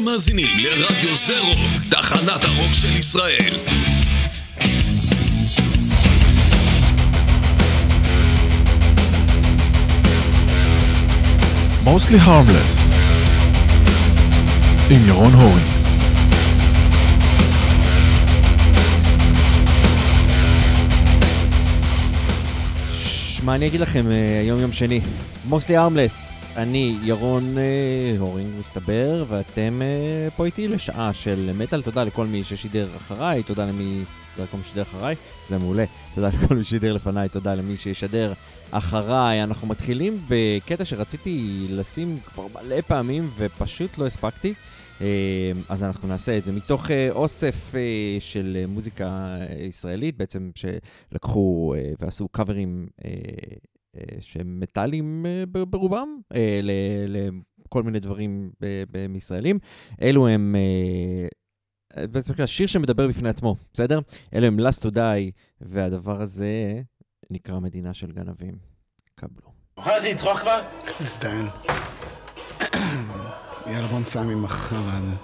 אתם מאזינים לרדיו זה רוק, תחנת הרוק של ישראל. Mostly Harmless עם ירון הורן ש- מה אני אגיד לכם, אה, היום יום שני. mostly harmless, אני ירון אה, הורינג מסתבר, ואתם אה, פה איתי לשעה של מטאל. תודה לכל מי ששידר אחריי, תודה למי... תודה לכל מי ששידר אחריי, זה מעולה. תודה לכל מי ששידר לפניי, תודה למי שישדר אחריי. אנחנו מתחילים בקטע שרציתי לשים כבר מלא פעמים ופשוט לא הספקתי. אה, אז אנחנו נעשה את זה מתוך אוסף של מוזיקה ישראלית, בעצם שלקחו ועשו קאברים שהם מטאליים אה, ברובם, אה, לכל מיני דברים מישראלים. אלו הם... אה, אה, השיר שמדבר בפני עצמו, בסדר? אלו הם Last to Die, והדבר הזה נקרא מדינה של גנבים. קבלו. להתחיל לצרוח כבר? הזדיין. יאללה בוא נסיים עם החרא הזה.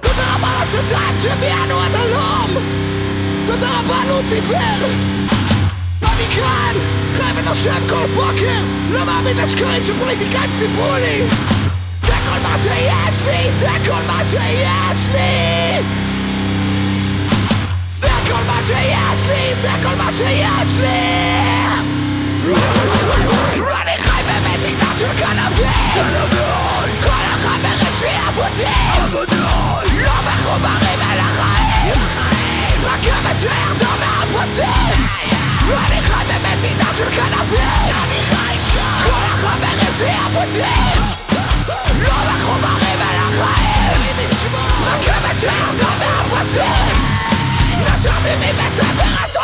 תודה רבה לשטן שהביאנו עד הלום! תודה רבה לוציפר! אני כאן, חי ונושם כל בוקר, לא מאמין לשקרים שפוליטיקאים סיפרו לי! זה כל מה שיש לי, זה כל מה שיש לי! זה כל מה שיש לי, זה כל מה שיש לי! אני חי במדינה של גנבים! כל החברים שלי אבודים! לא מחוברים אל החיים! רכבת! Down, down, down, down, down, down, down, down, down, down, down, down, down, down, down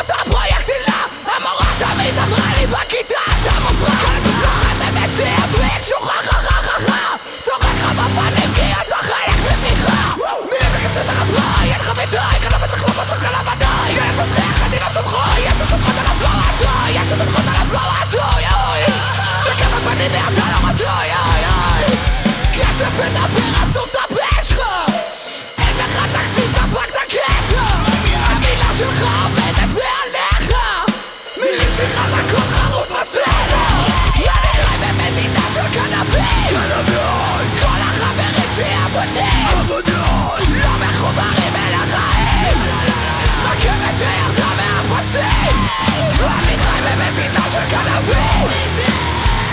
במדינה של גנבים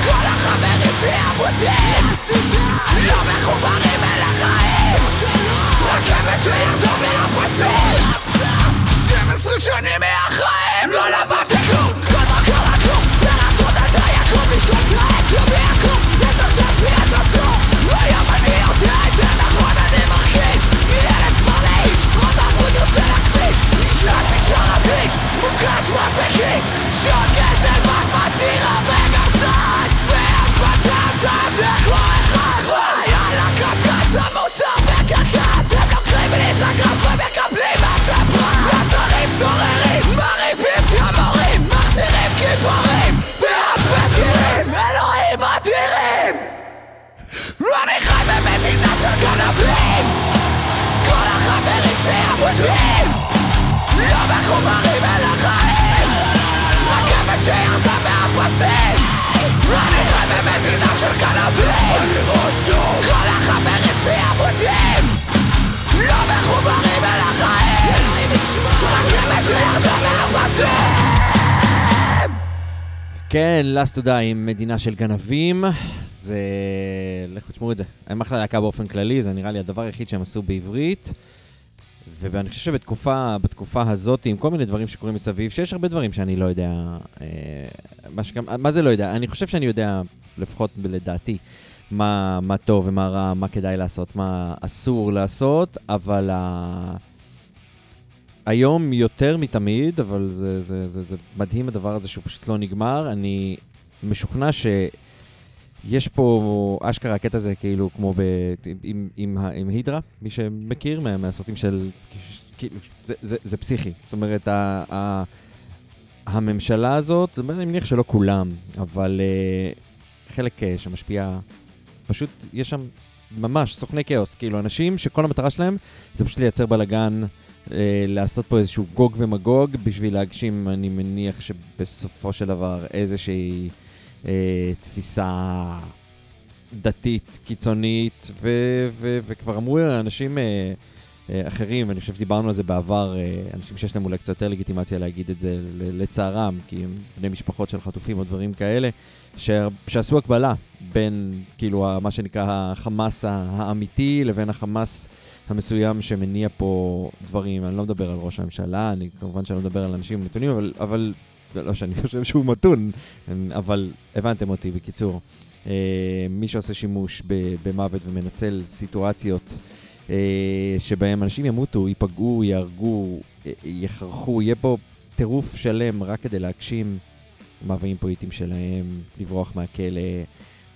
כל החברים שלי אבודים לא מחוברים אל החיים רכבת שירדו מהפסים 12 שנים מהחיים לא למדתי כלום כל מה קרה כלום לרצות את היקום לשלוט את העצם ביקום לטפטף לי את עצום היום אני יודע את זה נכון אני מרגיש ילד מרעיש עוד אבוד יוצא לכביש נשלט משאר הביש מוקש מס בקיש שעון גזל בת מסתירה מחוברים אל החיים רכבת שירדה מהפסים אני חי במדינה של גנבים כל החברים שלי אבודים לא מחוברים אל החיים רכבת שירדה מהפסים כן, to Die עם מדינה של גנבים. זה... לכו תשמעו את זה. הם אחלה להקה באופן כללי, זה נראה לי הדבר היחיד שהם עשו בעברית. ואני חושב שבתקופה בתקופה הזאת, עם כל מיני דברים שקורים מסביב, שיש הרבה דברים שאני לא יודע... אה, מה, שגם, מה זה לא יודע? אני חושב שאני יודע, לפחות לדעתי, מה, מה טוב ומה רע, מה כדאי לעשות, מה אסור לעשות, אבל ה... היום יותר מתמיד, אבל זה, זה, זה, זה מדהים הדבר הזה שהוא פשוט לא נגמר. אני משוכנע שיש פה, אשכרה הקטע הזה כאילו כמו ב, עם, עם, עם הידרה, מי שמכיר מה, מהסרטים של... כאילו, זה, זה, זה פסיכי. זאת אומרת, ה, ה, הממשלה הזאת, אני מניח שלא כולם, אבל uh, חלק uh, שמשפיע פשוט יש שם ממש סוכני כאוס, כאילו אנשים שכל המטרה שלהם זה פשוט לייצר בלאגן, אה, לעשות פה איזשהו גוג ומגוג בשביל להגשים, אני מניח שבסופו של דבר איזושהי תפיסה דתית קיצונית, ו- ו- וכבר אמרו אנשים אה, אה, אחרים, אני חושב שדיברנו על זה בעבר, אה, אנשים שיש להם אולי קצת יותר לגיטימציה להגיד את זה לצערם, כי הם בני משפחות של חטופים או דברים כאלה, ש- שעשו הקבלה בין, כאילו, מה שנקרא החמאס האמיתי לבין החמאס המסוים שמניע פה דברים. אני לא מדבר על ראש הממשלה, אני כמובן שאני לא מדבר על אנשים מתונים, אבל, אבל לא שאני חושב שהוא מתון, אבל הבנתם אותי בקיצור. אה, מי שעושה שימוש במוות ומנצל סיטואציות אה, שבהם אנשים ימותו, ייפגעו, יהרגו, אה, יחרחו, יהיה פה טירוף שלם רק כדי להגשים מאוויים פוליטיים שלהם, לברוח מהכלא,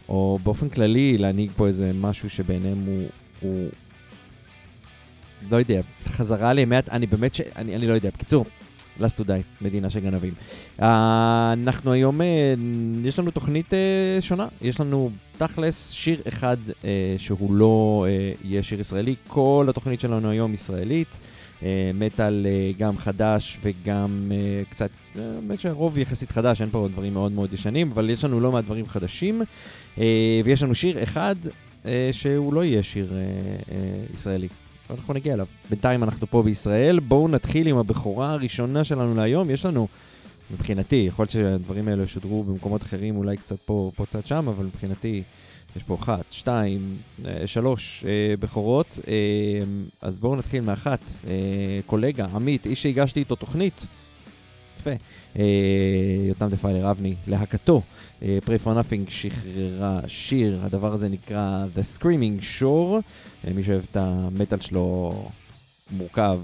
או באופן כללי להנהיג פה איזה משהו שבעיניהם הוא, הוא לא יודע, חזרה לימי, אני באמת ש... אני, אני לא יודע. בקיצור, last to die, מדינה של גנבים. Uh, אנחנו היום, uh, יש לנו תוכנית uh, שונה. יש לנו תכלס שיר אחד שהוא לא יהיה שיר ישראלי. כל התוכנית שלנו היום ישראלית. מטאל גם חדש וגם קצת, האמת שהרוב יחסית חדש, אין פה דברים מאוד מאוד ישנים, אבל יש לנו לא מעט דברים חדשים. ויש לנו שיר אחד שהוא לא יהיה שיר ישראלי. אנחנו נגיע אליו. בינתיים אנחנו פה בישראל, בואו נתחיל עם הבכורה הראשונה שלנו להיום. יש לנו, מבחינתי, יכול להיות שהדברים האלה ישודרו במקומות אחרים, אולי קצת פה, פה קצת שם, אבל מבחינתי, יש פה אחת, שתיים, אה, שלוש אה, בכורות. אה, אז בואו נתחיל מאחת. אה, קולגה, עמית, איש שהגשתי איתו תוכנית. יפה. אה, יותם דפיילר אבני, להקתו. אה, Pray for Nothing שחררה שיר, הדבר הזה נקרא The Screaming Shore. אה, מי שאוהב את המטאל שלו מורכב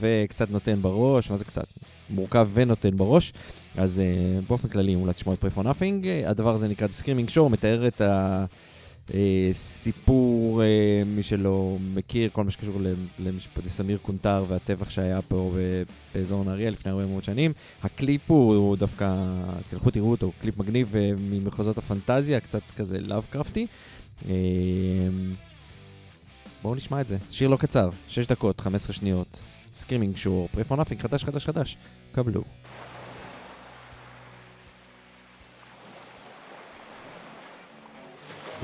וקצת נותן בראש, מה זה קצת? מורכב ונותן בראש. אז באופן כללי, אולי תשמעו את Pray for Nothing. הדבר הזה נקרא The Screaming Shore, מתאר את הסיפור, אה, אה, מי שלא מכיר, כל מה שקשור למשפטי סמיר קונטר והטבח שהיה פה באזור נהריה לפני הרבה מאוד שנים. הקליפ הוא, הוא דווקא, תלכו תראו אותו, קליפ מגניב אה, ממחוזות הפנטזיה, קצת כזה לאבקרפטי. בואו נשמע את זה. שיר לא קצר, 6 דקות, 15 שניות. Screaming Shore, Pray for Nothing, חדש, חדש, חדש. קבלו.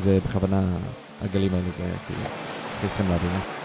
זה בכוונה, הגלים האלה זה כאילו, הכניס אתכם לאווירה.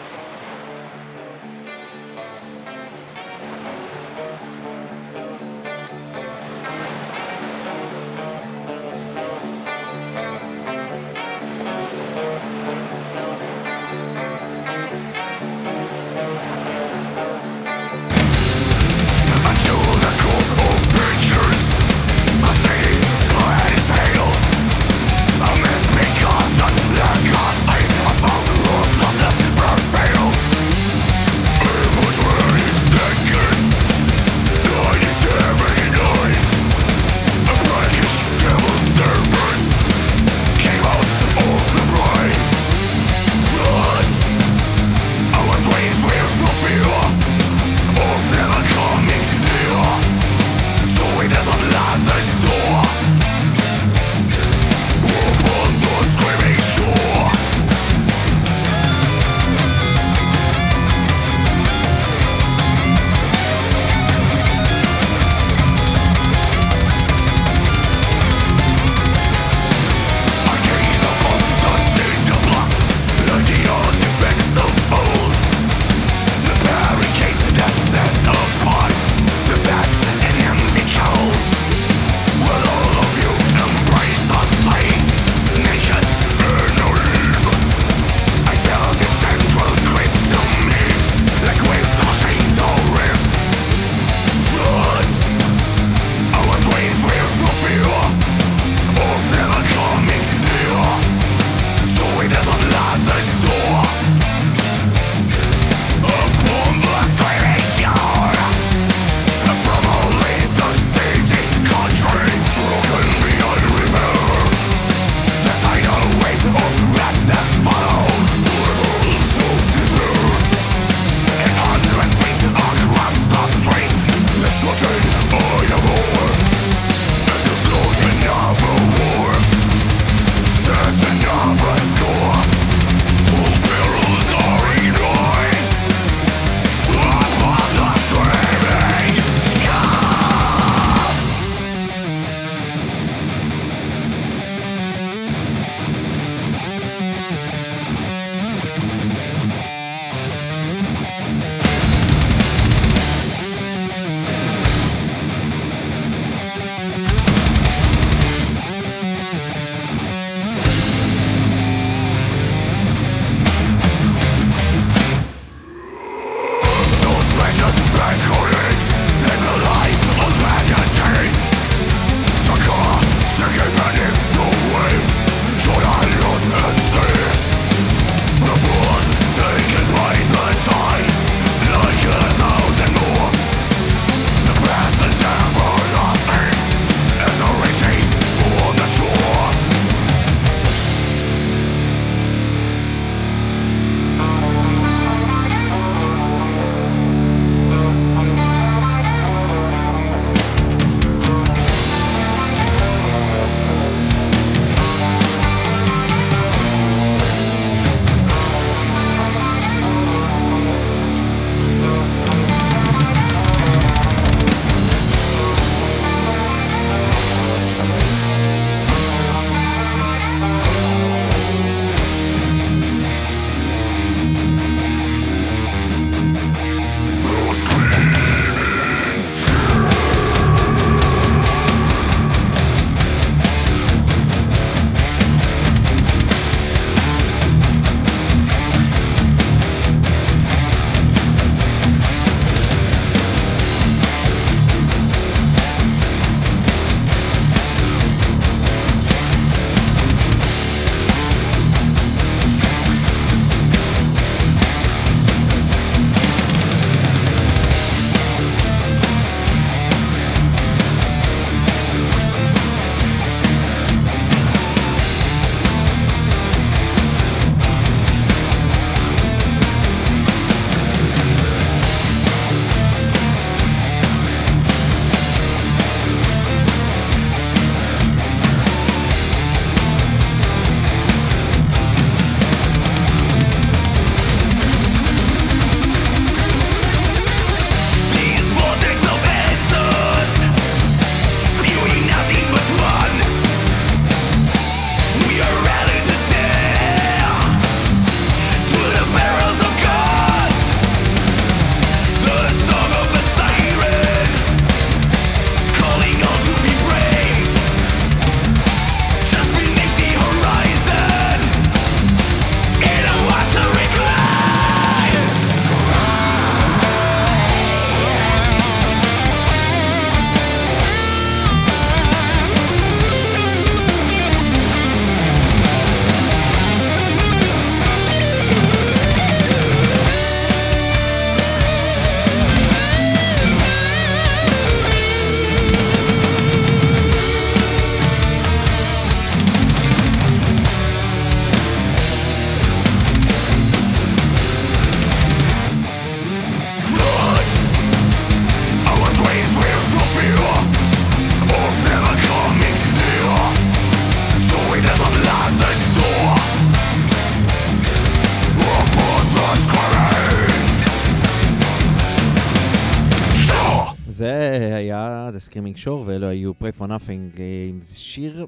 Screaming Shore, ואלו היו Pray for Nothing, אה, עם שיר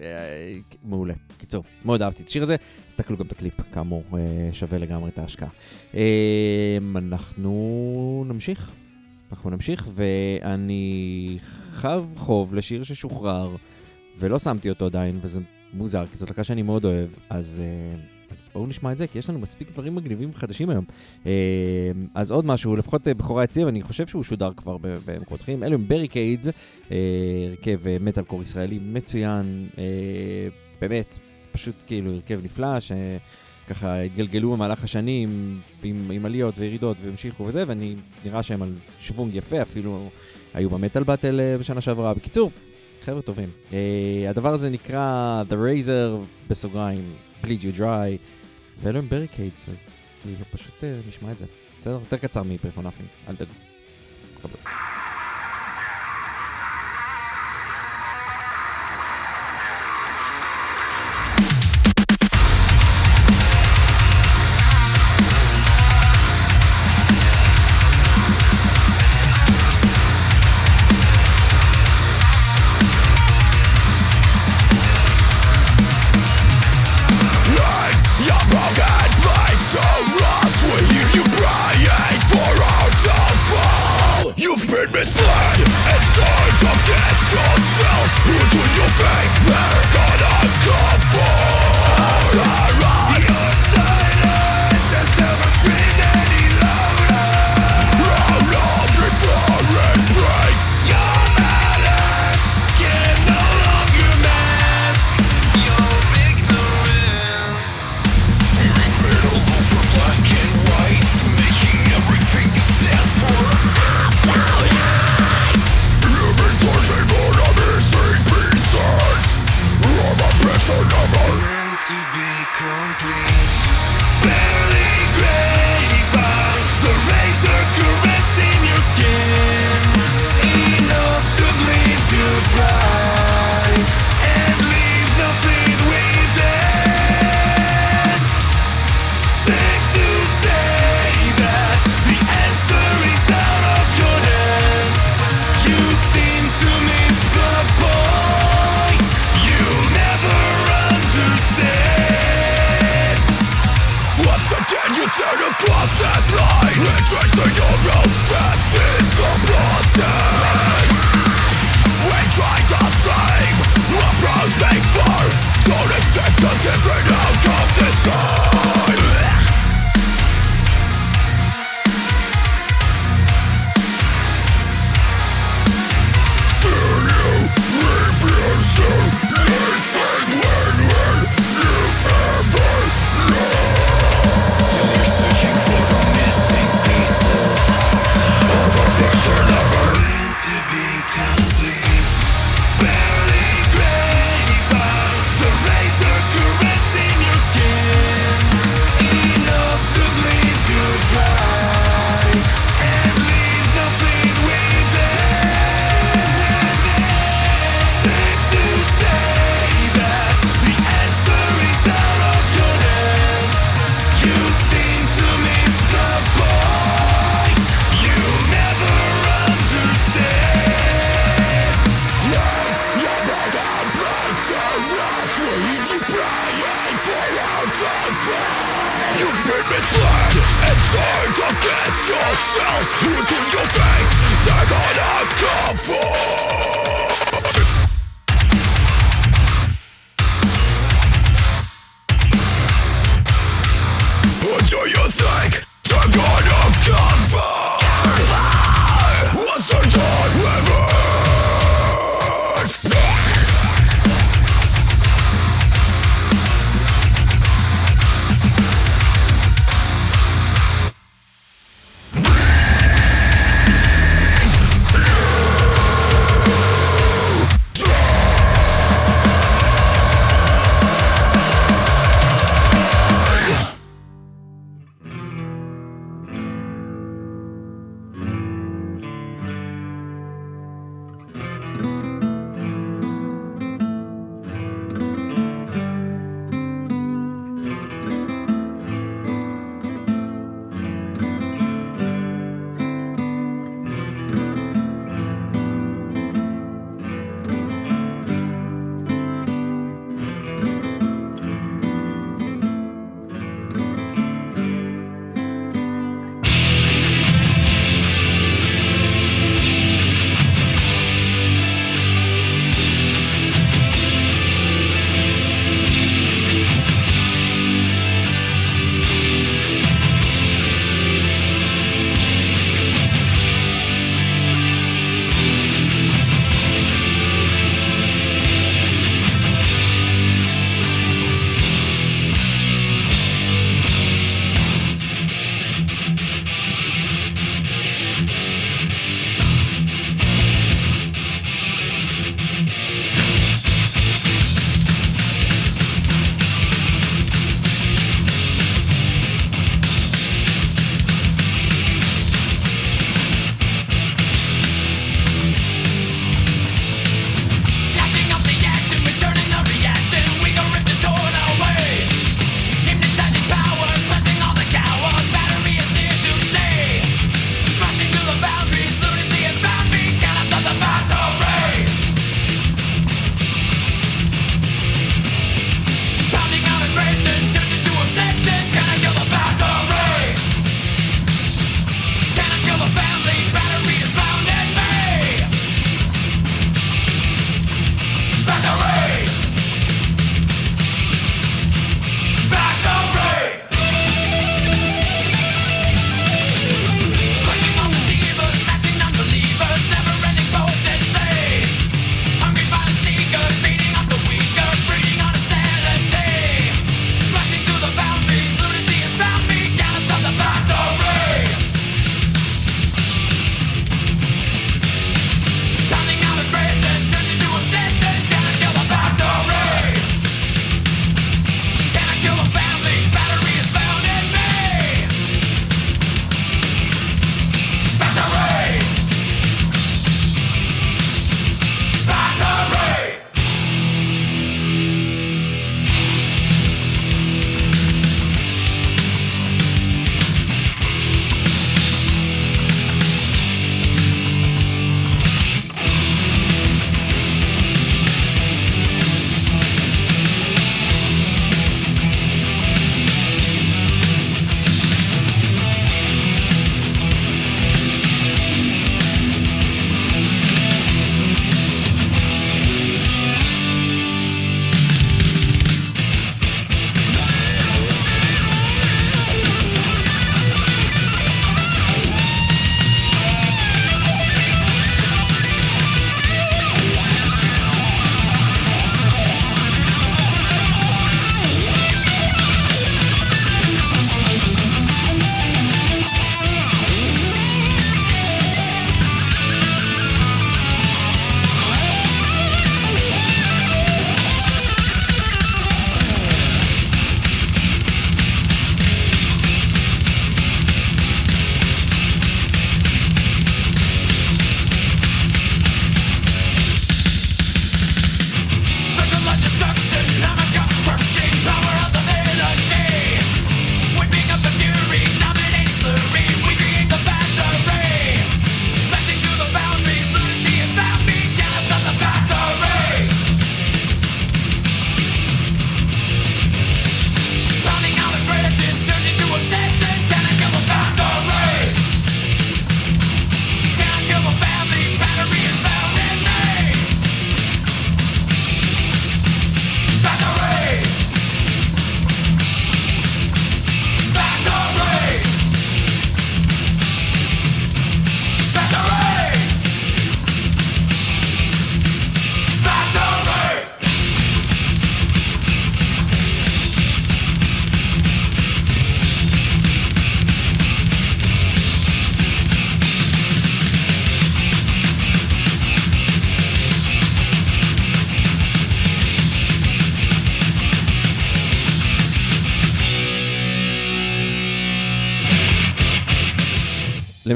אה, מעולה. קיצור, מאוד אהבתי את השיר הזה. תסתכלו גם את הקליפ, כאמור, אה, שווה לגמרי את ההשקעה. אנחנו נמשיך. אנחנו נמשיך, ואני חב חוב לשיר ששוחרר, ולא שמתי אותו עדיין, וזה מוזר, כי זאת להקה שאני מאוד אוהב, אז, אז בואו נשמע את זה, כי יש לנו מספיק דברים מגניבים וחדשים היום. אה, אז עוד משהו, לפחות אה, בכורה אצלי, ואני חושב שהוא שודר כבר במקומות אחרים, אלו הם בריקיידס, הרכב אה, מטאל קור ישראלי מצוין, אה, באמת, פשוט כאילו הרכב נפלא, שככה התגלגלו במהלך השנים עם, עם עליות וירידות והמשיכו וזה, ואני נראה שהם על שוונג יפה, אפילו היו ב Metal Battle אה, בשנה שעברה. בקיצור, חבר'ה טובים. אה, הדבר הזה נקרא The Razor, בסוגריים, Bleed You Dry, ואלו הם בריקיידס, אז כאילו פשוט uh, נשמע את זה. בסדר? יותר קצר מפרפונאפים, אל תדאגו.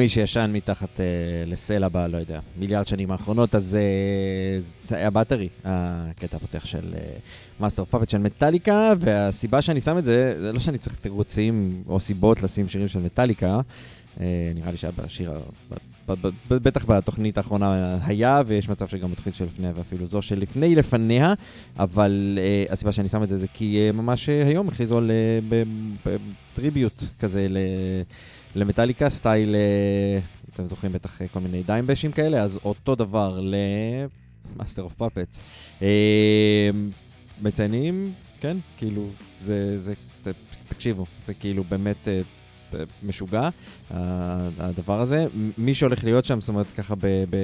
למי שישן מתחת אה, לסלע ב, לא יודע, מיליארד שנים האחרונות, אז אה, זה היה Battery, הקטע הפותח של Master of Puppets של מטאליקה, והסיבה שאני שם את זה, זה לא שאני צריך תירוצים או סיבות לשים שירים של מטאליקה, אה, נראה לי שהיה בשיר, בטח בתוכנית האחרונה היה, ויש מצב שגם בתוכנית שלפניה ואפילו זו שלפני לפניה, אבל אה, הסיבה שאני שם את זה זה כי אה, ממש אה, היום הכריזו על ב- tribute כזה ל- למטאליקה, סטייל, אה, אתם זוכרים בטח אה, כל מיני Dimebash ים כאלה, אז אותו דבר ל Master of Puppets. מציינים, כן, כאילו, זה, זה, תקשיבו, זה כאילו באמת אה, אה, משוגע, ה- הדבר הזה. מי שהולך להיות שם, זאת אומרת, ככה ב, ב,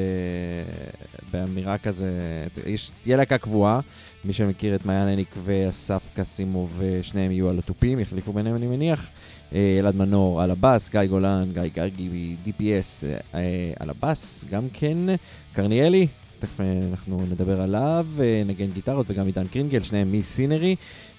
באמירה כזה, יש, תהיה להקה קבועה, מי שמכיר את מעיין הניק ואסף קסימוב, אה, שניהם יהיו על התופים, יחליפו ביניהם אני מניח. אה, אלעד מנור על הבאס, גיא גולן, גיא גרגי, DPS אה, אה, על הבאס, גם כן. קרניאלי, תכף אה, אנחנו נדבר עליו, אה, נגן גיטרות וגם עידן קרינגל, שניהם מסינרי.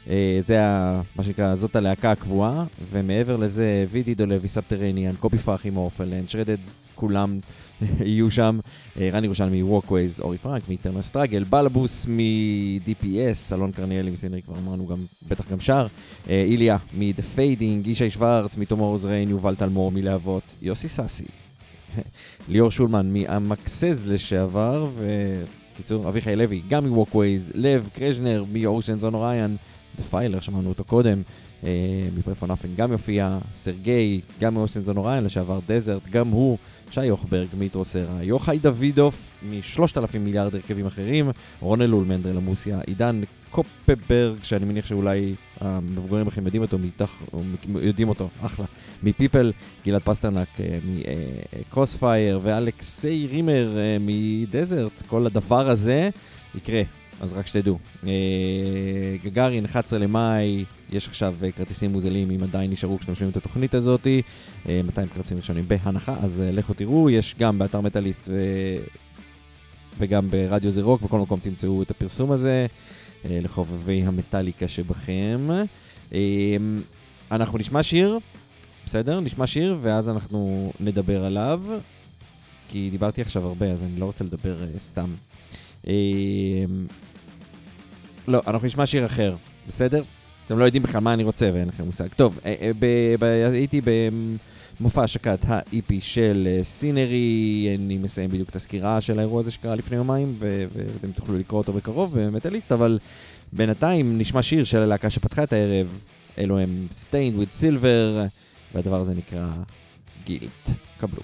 אה, זה ה, מה שנקרא, זאת הלהקה הקבועה, ומעבר לזה, וידי דולבי, סאבטרניאן, קופי פרחי מורפל, אנשרדד, כולם יהיו שם. אה, רן ירושלמי, ווקווייז, אורי פרנק, מאיטרנל סטראגל, בלבוס מ-DPS, אלון קרניאלי מסינרי, כבר אמרנו גם, בטח גם שר, אה, איליה מ-The Fading, ישי שוורץ, מ-Tomorrow's יובל טלמור מלהבות, יוסי סאסי, ליאור שולמן מאמקסז לשעבר, וקיצור, אביחי לוי, גם מווקווייז, לב קרז'נר און אוריין, דה פיילר, שמענו אותו קודם, אה, מפרפון אפן גם יופיע, סרגי, גם מאושנס און אוריין לשעבר, דזרט, גם הוא, שי יוכברג מיטרוסרה, יוחאי דוידוף משלושת אלפים מיליארד הרכבים אחרים, רון אלול מנדרל עמוסיה, עידן קופברג, שאני מניח שאולי המבוגרים בכם יודעים אותו, מתח, יודעים אותו, אחלה, מפיפל, גלעד פסטרנק אה, מקרוספייר ואלכסי רימר אה, מדזרט, כל הדבר הזה יקרה, אז רק שתדעו. אה, גגארין, 11 למאי, יש עכשיו אה, כרטיסים מוזלים אם עדיין נשארו כשאתם שומעים את התוכנית הזאת, אה, 200 כרטיסים ראשונים בהנחה, אז אה, לכו תראו, יש גם באתר מטאליסט ו... וגם ברדיו זה רוק, בכל מקום תמצאו את הפרסום הזה, אה, לחובבי המטאליקה שבכם. אה, אנחנו נשמע שיר, בסדר? נשמע שיר, ואז אנחנו נדבר עליו, כי דיברתי עכשיו הרבה, אז אני לא רוצה לדבר סתם. Uh, לא, אנחנו נשמע שיר אחר, בסדר? אתם לא יודעים בכלל מה אני רוצה ואין לכם מושג. טוב, ב- ב- הייתי במופע השקת ה-EP של uh, סינרי, אני מסיים בדיוק את הסקירה של האירוע הזה שקרה לפני יומיים, ואתם תוכלו לקרוא אותו בקרוב במטאליסט, אבל בינתיים נשמע שיר של הלהקה שפתחה את הערב, אלו הם Stained with Silver, והדבר הזה נקרא גילט. קבלו.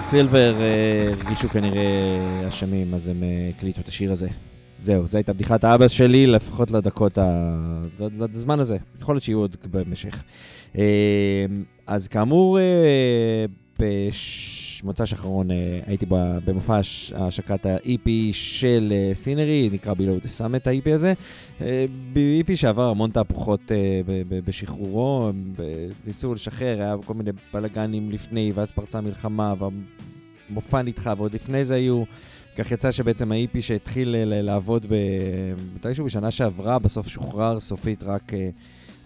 Silver אה, הרגישו כנראה אשמים, אז הם אה, הקליטו את השיר הזה. זהו, זו הייתה בדיחת האבא שלי, לפחות לדקות. לזמן הזה. יכול להיות שיהיו עוד במשך. אה, אז כאמור, במוצ"ש האחרון אה, הייתי במופע הש- השקת ה-EP של אה, סינרי, נקרא Below the Summit ה-EP הזה. אה, ב-EP שעבר המון תהפוכות אה, בשחרורו, ניסו לשחרר, היה כל מיני בלאגנים לפני, ואז פרצה מלחמה, והמופע נדחה, ועוד לפני זה היו... כך יצא שבעצם ה-EP שהתחיל לעבוד מתישהו בשנה שעברה, בסוף שוחרר סופית רק, אה,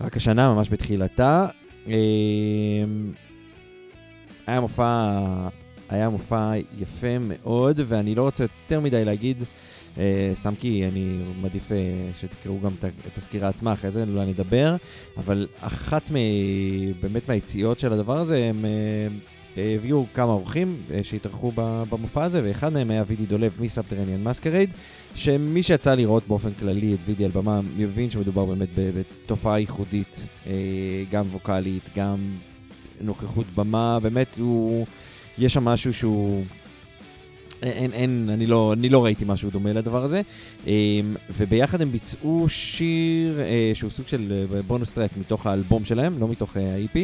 רק השנה, ממש בתחילתה. היה מופע, היה מופע יפה מאוד, ואני לא רוצה יותר מדי להגיד, אה, סתם כי אני מעדיף אה, שתקראו גם את הסקירה עצמה, אחרי זה אולי נדבר, אבל אחת מ... באמת מהיציאות של הדבר הזה, הם אה, הביאו כמה אורחים אה, שהתארחו במופע הזה, ואחד מהם היה וידי דולב מ Subterranean Masquerade, שמי שיצא לראות באופן כללי את וידי על במה, מבין שמדובר באמת בתופעה ייחודית, גם ווקאלית, גם נוכחות במה, באמת הוא... יש שם משהו שהוא... אין, אין, אין אני, לא, אני לא ראיתי משהו דומה לדבר הזה. אמ, וביחד הם ביצעו שיר אה, שהוא סוג של אה, בונוס טרק מתוך האלבום שלהם, לא מתוך אה, ה-EP.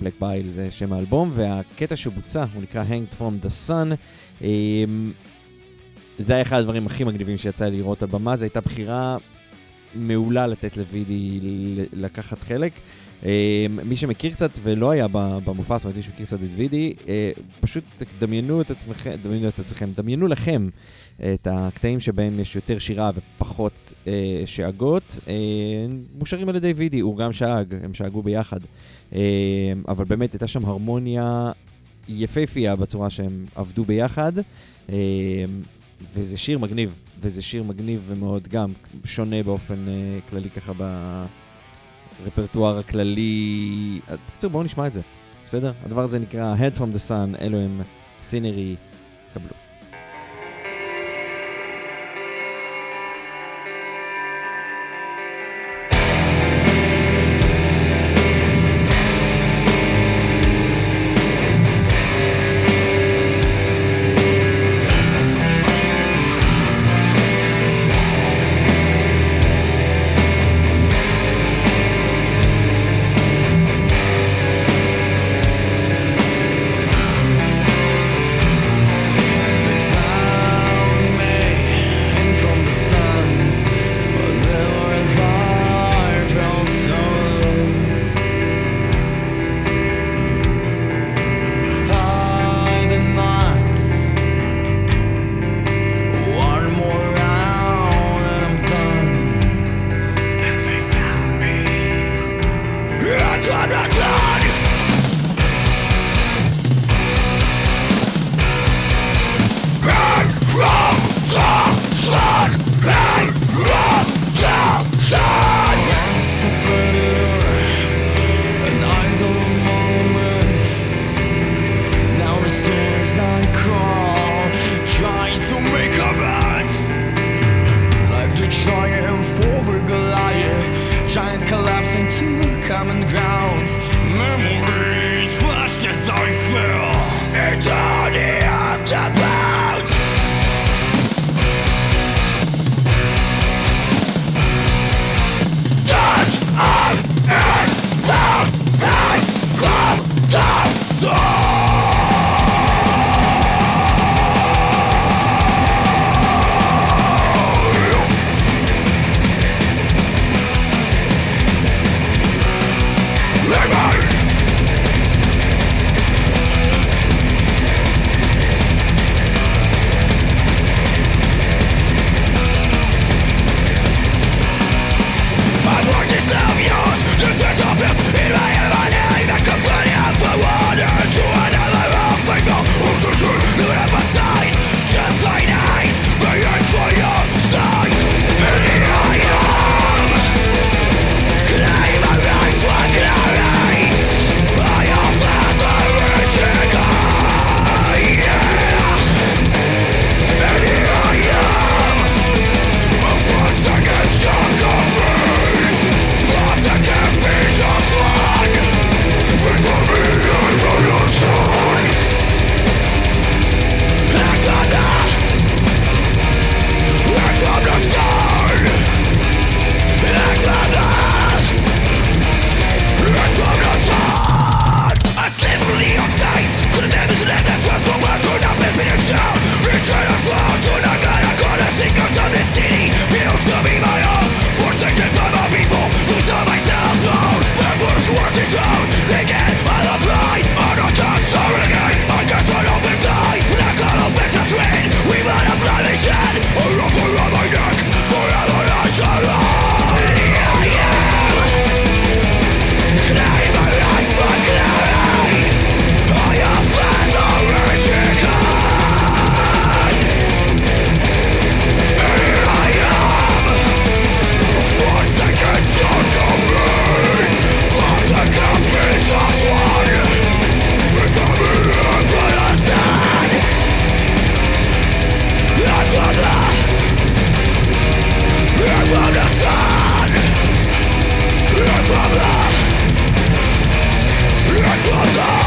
בלק בייל זה שם האלבום, והקטע שבוצע, הוא נקרא Hang From The Sun. אמ, זה היה אחד הדברים הכי מגניבים שיצא לי לראות על במה, זו הייתה בחירה מעולה לתת לוידי לקחת חלק. אה, מי שמכיר קצת ולא היה ב- במופע, זאת אומרת מי שמכיר קצת את וידי, אה, פשוט דמיינו את עצמכם, דמיינו את עצמכם, דמיינו לכם את הקטעים שבהם יש יותר שירה ופחות אה, שאגות, אה, מושרים על ידי וידי, הוא גם שאג, הם שאגו ביחד. אבל באמת הייתה שם הרמוניה יפהפייה בצורה שהם עבדו ביחד. וזה שיר מגניב, וזה שיר מגניב ומאוד גם שונה באופן כללי ככה ברפרטואר הכללי. אז בקיצור, בואו נשמע את זה, בסדר? הדבר הזה נקרא Head from the Sun, אלו הם סינרי, Sparta!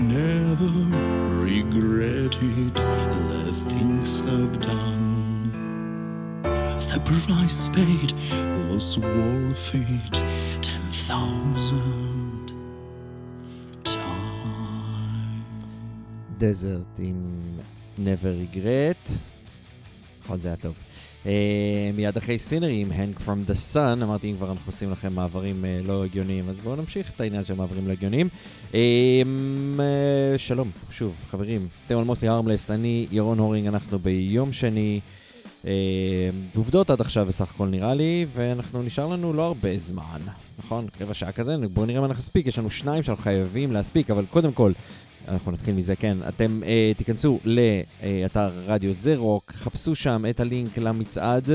never regretted the things I've done. The price paid was worth it ten thousand times. Desert עם never regret. נכון, זה מיד אחרי סינרי עם Hang From The Sun, אמרתי אם כבר אנחנו עושים לכם מעברים אה, לא הגיוניים, אז בואו נמשיך את העניין של מעברים לא הגיוניים. אה, אה, שלום, שוב, חברים, אתם על מוסלי הרמלס, אני ירון הורינג, אנחנו ביום שני. אה, עובדות עד עכשיו בסך הכל נראה לי, ואנחנו נשאר לנו לא הרבה זמן, נכון? רבע שעה כזה, בואו נראה מה אנחנו נספיק, יש לנו שניים שאנחנו חייבים להספיק, אבל קודם כל, אנחנו נתחיל מזה, כן. אתם אה, תיכנסו לאתר רדיו זרוק, חפשו שם את הלינק למצעד.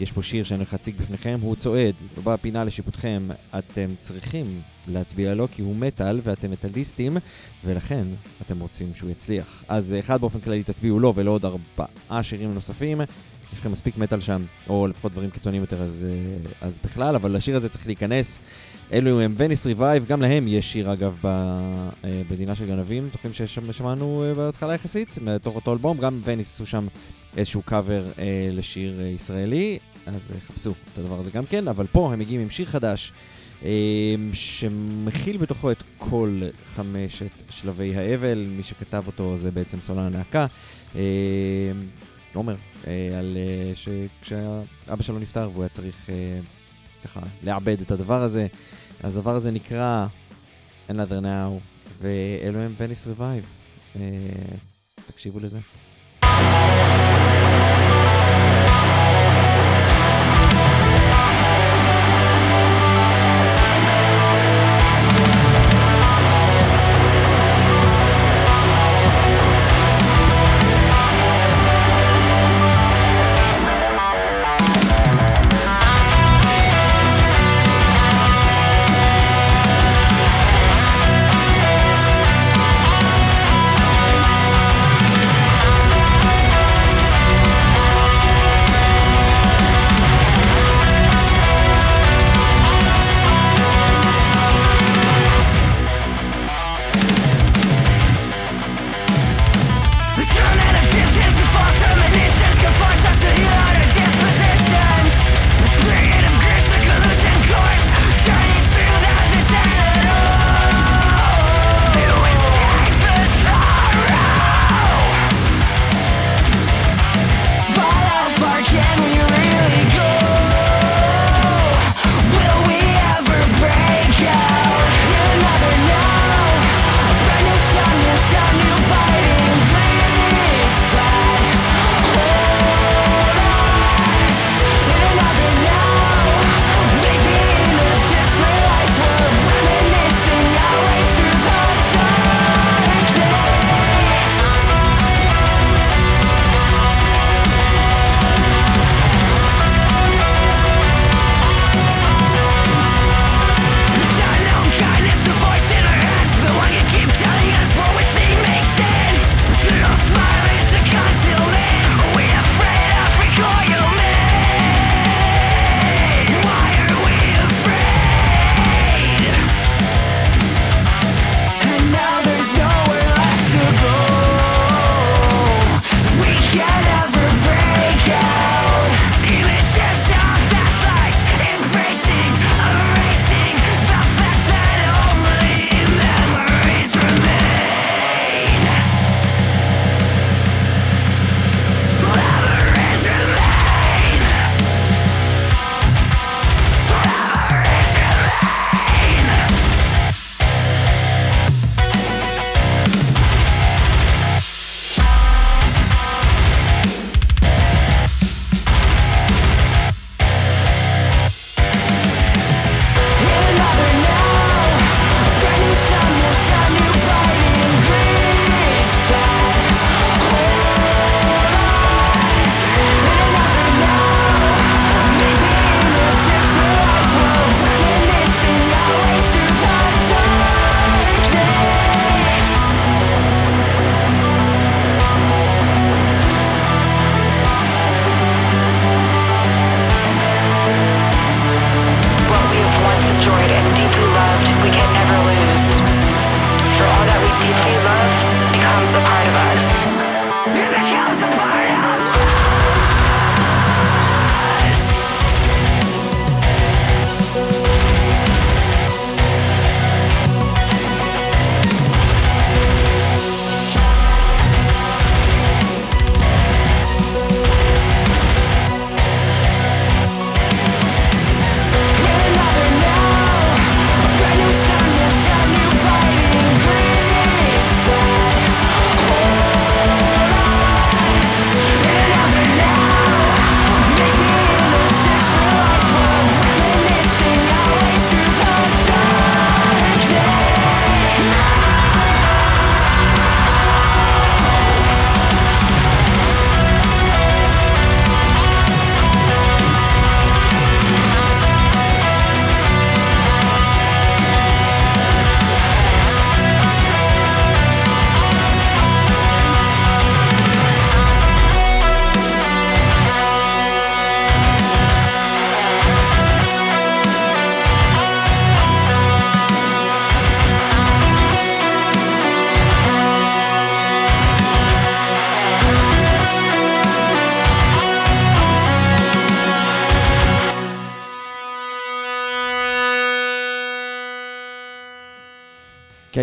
יש פה שיר שאני הולך להציג בפניכם, הוא צועד בפינה לשיפוטכם. אתם צריכים להצביע לו כי הוא מטאל ואתם מטאליסטים, ולכן אתם רוצים שהוא יצליח. אז אה, אחד באופן כללי תצביעו לו ולעוד ארבעה שירים נוספים. יש לכם מספיק מטאל שם, או לפחות דברים קיצוניים יותר, אז, אה, אז בכלל, אבל לשיר הזה צריך להיכנס. אלו הם וניס ריבייב, גם להם יש שיר אגב במדינה של גנבים, תוכלים ששמענו אה, בהתחלה יחסית, מתוך אותו אלבום, גם וניס עשו שם איזשהו קאבר אה, לשיר אה, ישראלי, אז אה, חפשו את הדבר הזה גם כן, אבל פה הם מגיעים עם שיר חדש, אה, שמכיל בתוכו את כל חמשת שלבי האבל, מי שכתב אותו זה בעצם סולן הלהקה. אה, עומר, אה, על אה, שכשאבא שלו נפטר והוא היה צריך אה, ככה לעבד את הדבר הזה. אז הדבר הזה נקרא Another Now, ואלו הם וניס רווייב. אה, תקשיבו לזה.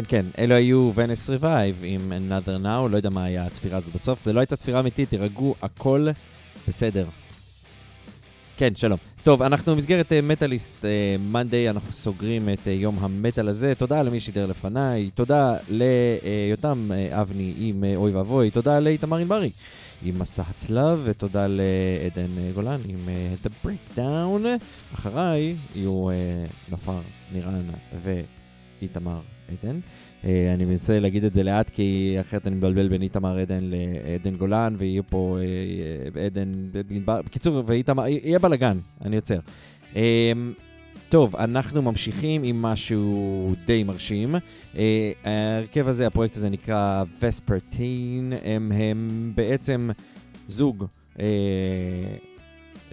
כן, כן, אלו היו ונס ריבייב עם another now, לא יודע מה היה הצפירה הזאת בסוף, זה לא הייתה צפירה אמיתית, תירגעו, הכל בסדר. כן, שלום. טוב, אנחנו במסגרת מטאליסט Monday, אנחנו סוגרים את אה, יום המטאל הזה. תודה למי שידר לפניי, תודה ליותם אה, אבני עם אה, אוי ואבוי, תודה לאיתמר ענברי עם מסע הצלב, ותודה לעדן אה, גולן עם אה, The Breakdown. אחריי יהיו uh, נפר, נירן ואיתמר עדן. Uh, אני מנסה להגיד את זה לאט, כי אחרת אני מבלבל בין איתמר עדן לעדן גולן, ויהיה פה uh, עדן, בקיצור, ואיתמר, יהיה בלאגן, אני עוצר. טוב, אנחנו ממשיכים עם משהו די מרשים. ההרכב הזה, הפרויקט הזה נקרא וספרטין, הם, הם בעצם זוג,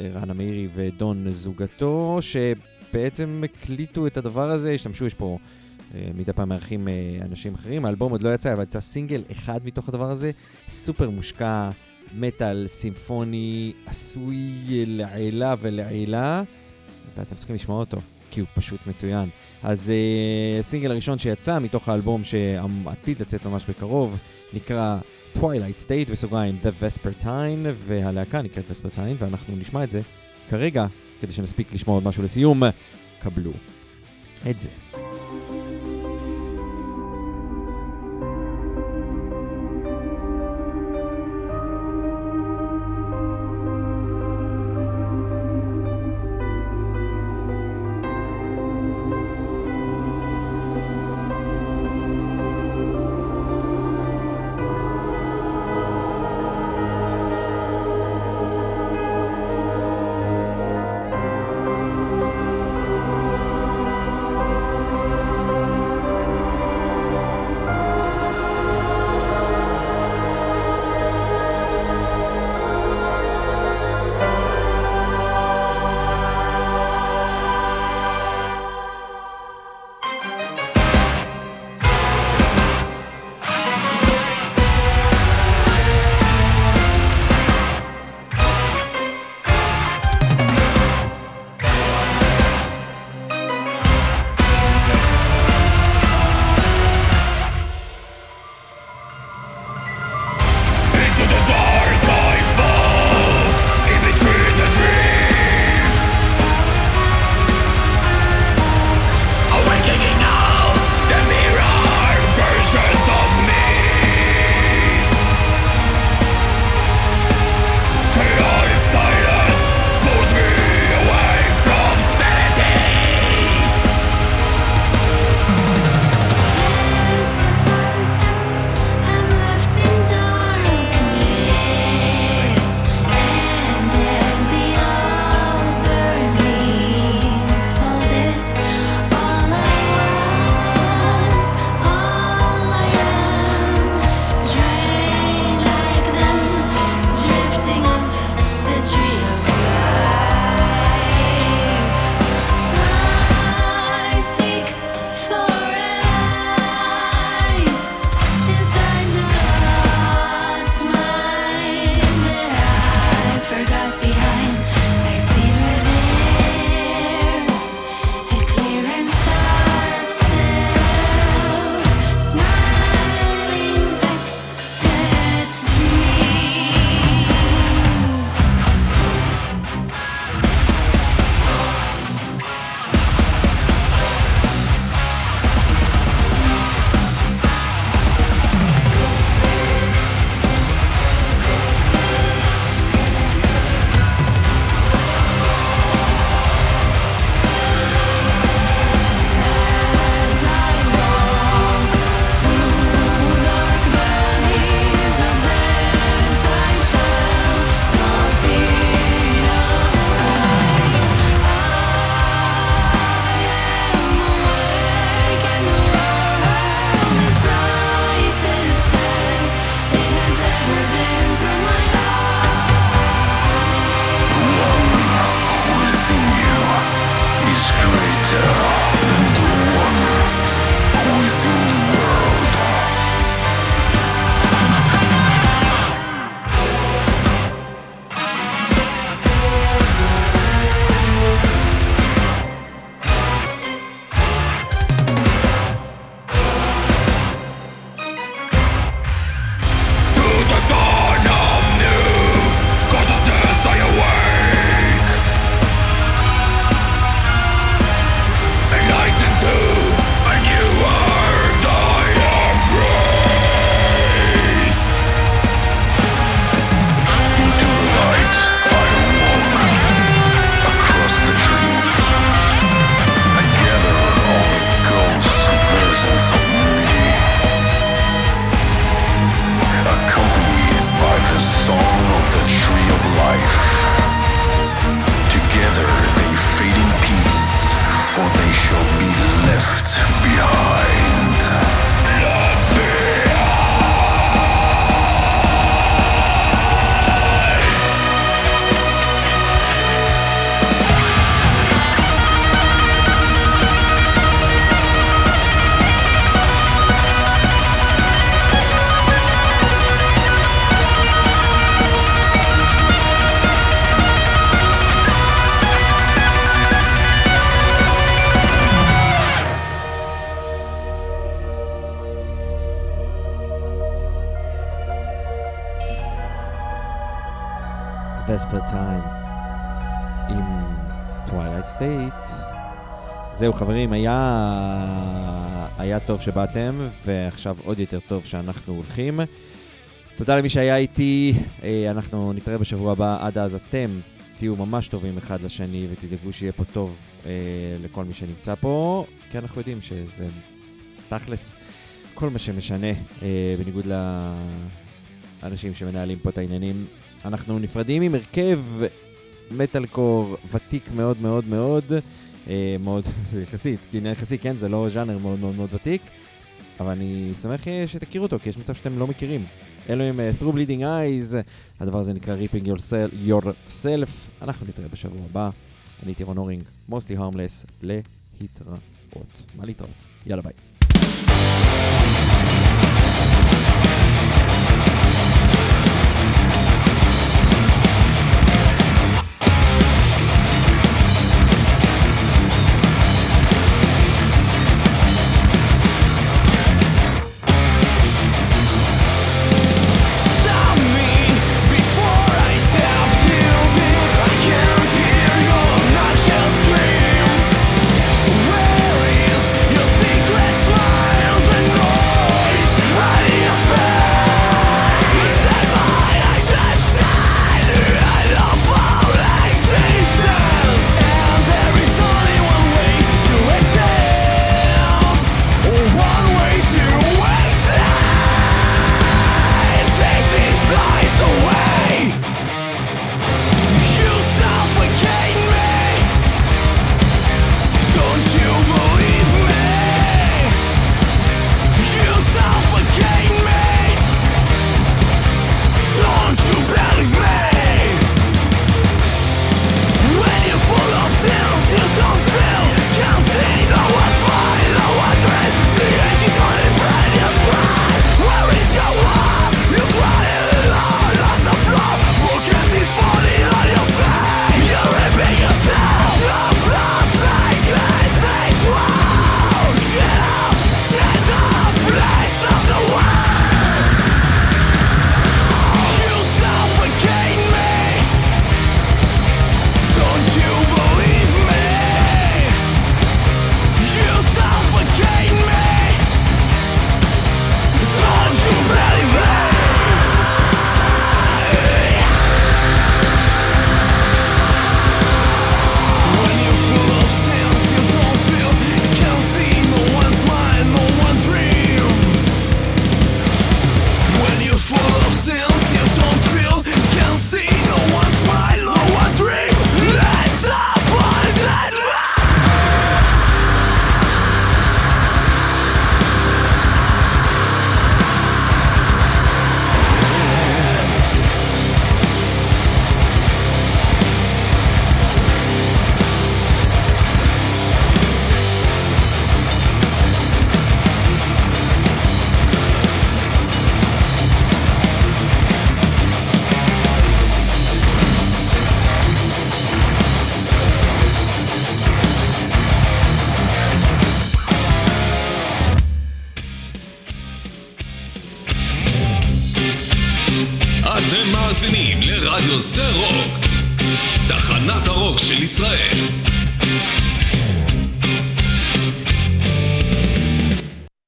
רנה מאירי ודון זוגתו, שבעצם הקליטו את הדבר הזה, השתמשו, יש פה... מדי פעם מארחים אנשים אחרים. האלבום עוד לא יצא, אבל יצא סינגל אחד מתוך הדבר הזה, סופר מושקע, מטאל, סימפוני, עשוי לעילה ולעילה, ואתם צריכים לשמוע אותו, כי הוא פשוט מצוין. אז הסינגל הראשון שיצא מתוך האלבום שעתיד לצאת ממש בקרוב, נקרא Twilight State, בסוגריים The Vespertine, והלהקה נקראת Vespertine, ואנחנו נשמע את זה כרגע, כדי שנספיק לשמוע עוד משהו לסיום. קבלו את זה. see. זהו חברים, היה, היה טוב שבאתם, ועכשיו עוד יותר טוב שאנחנו הולכים. תודה למי שהיה איתי, אה, אנחנו נתראה בשבוע הבא, עד אז אתם תהיו ממש טובים אחד לשני ותדאגו שיהיה פה טוב אה, לכל מי שנמצא פה, כי אנחנו יודעים שזה תכלס כל מה שמשנה, אה, בניגוד לאנשים שמנהלים פה את העניינים. אנחנו נפרדים עם הרכב מטאל קור ותיק מאוד מאוד מאוד, אה, מאוד, זה יחסית, עניין יחסי, כן, זה לא ז'אנר מאוד מאוד מאוד ותיק, אבל אני שמח אה, שתכירו אותו, כי יש מצב שאתם לא מכירים. אלו עם uh, Through Bleeding Eyes, הדבר הזה נקרא Yourself, yourself. אנחנו נתראה בשבוע הבא. אני טירון הורינג, mostly harmless, להתראות. מה להתראות? יאללה ביי.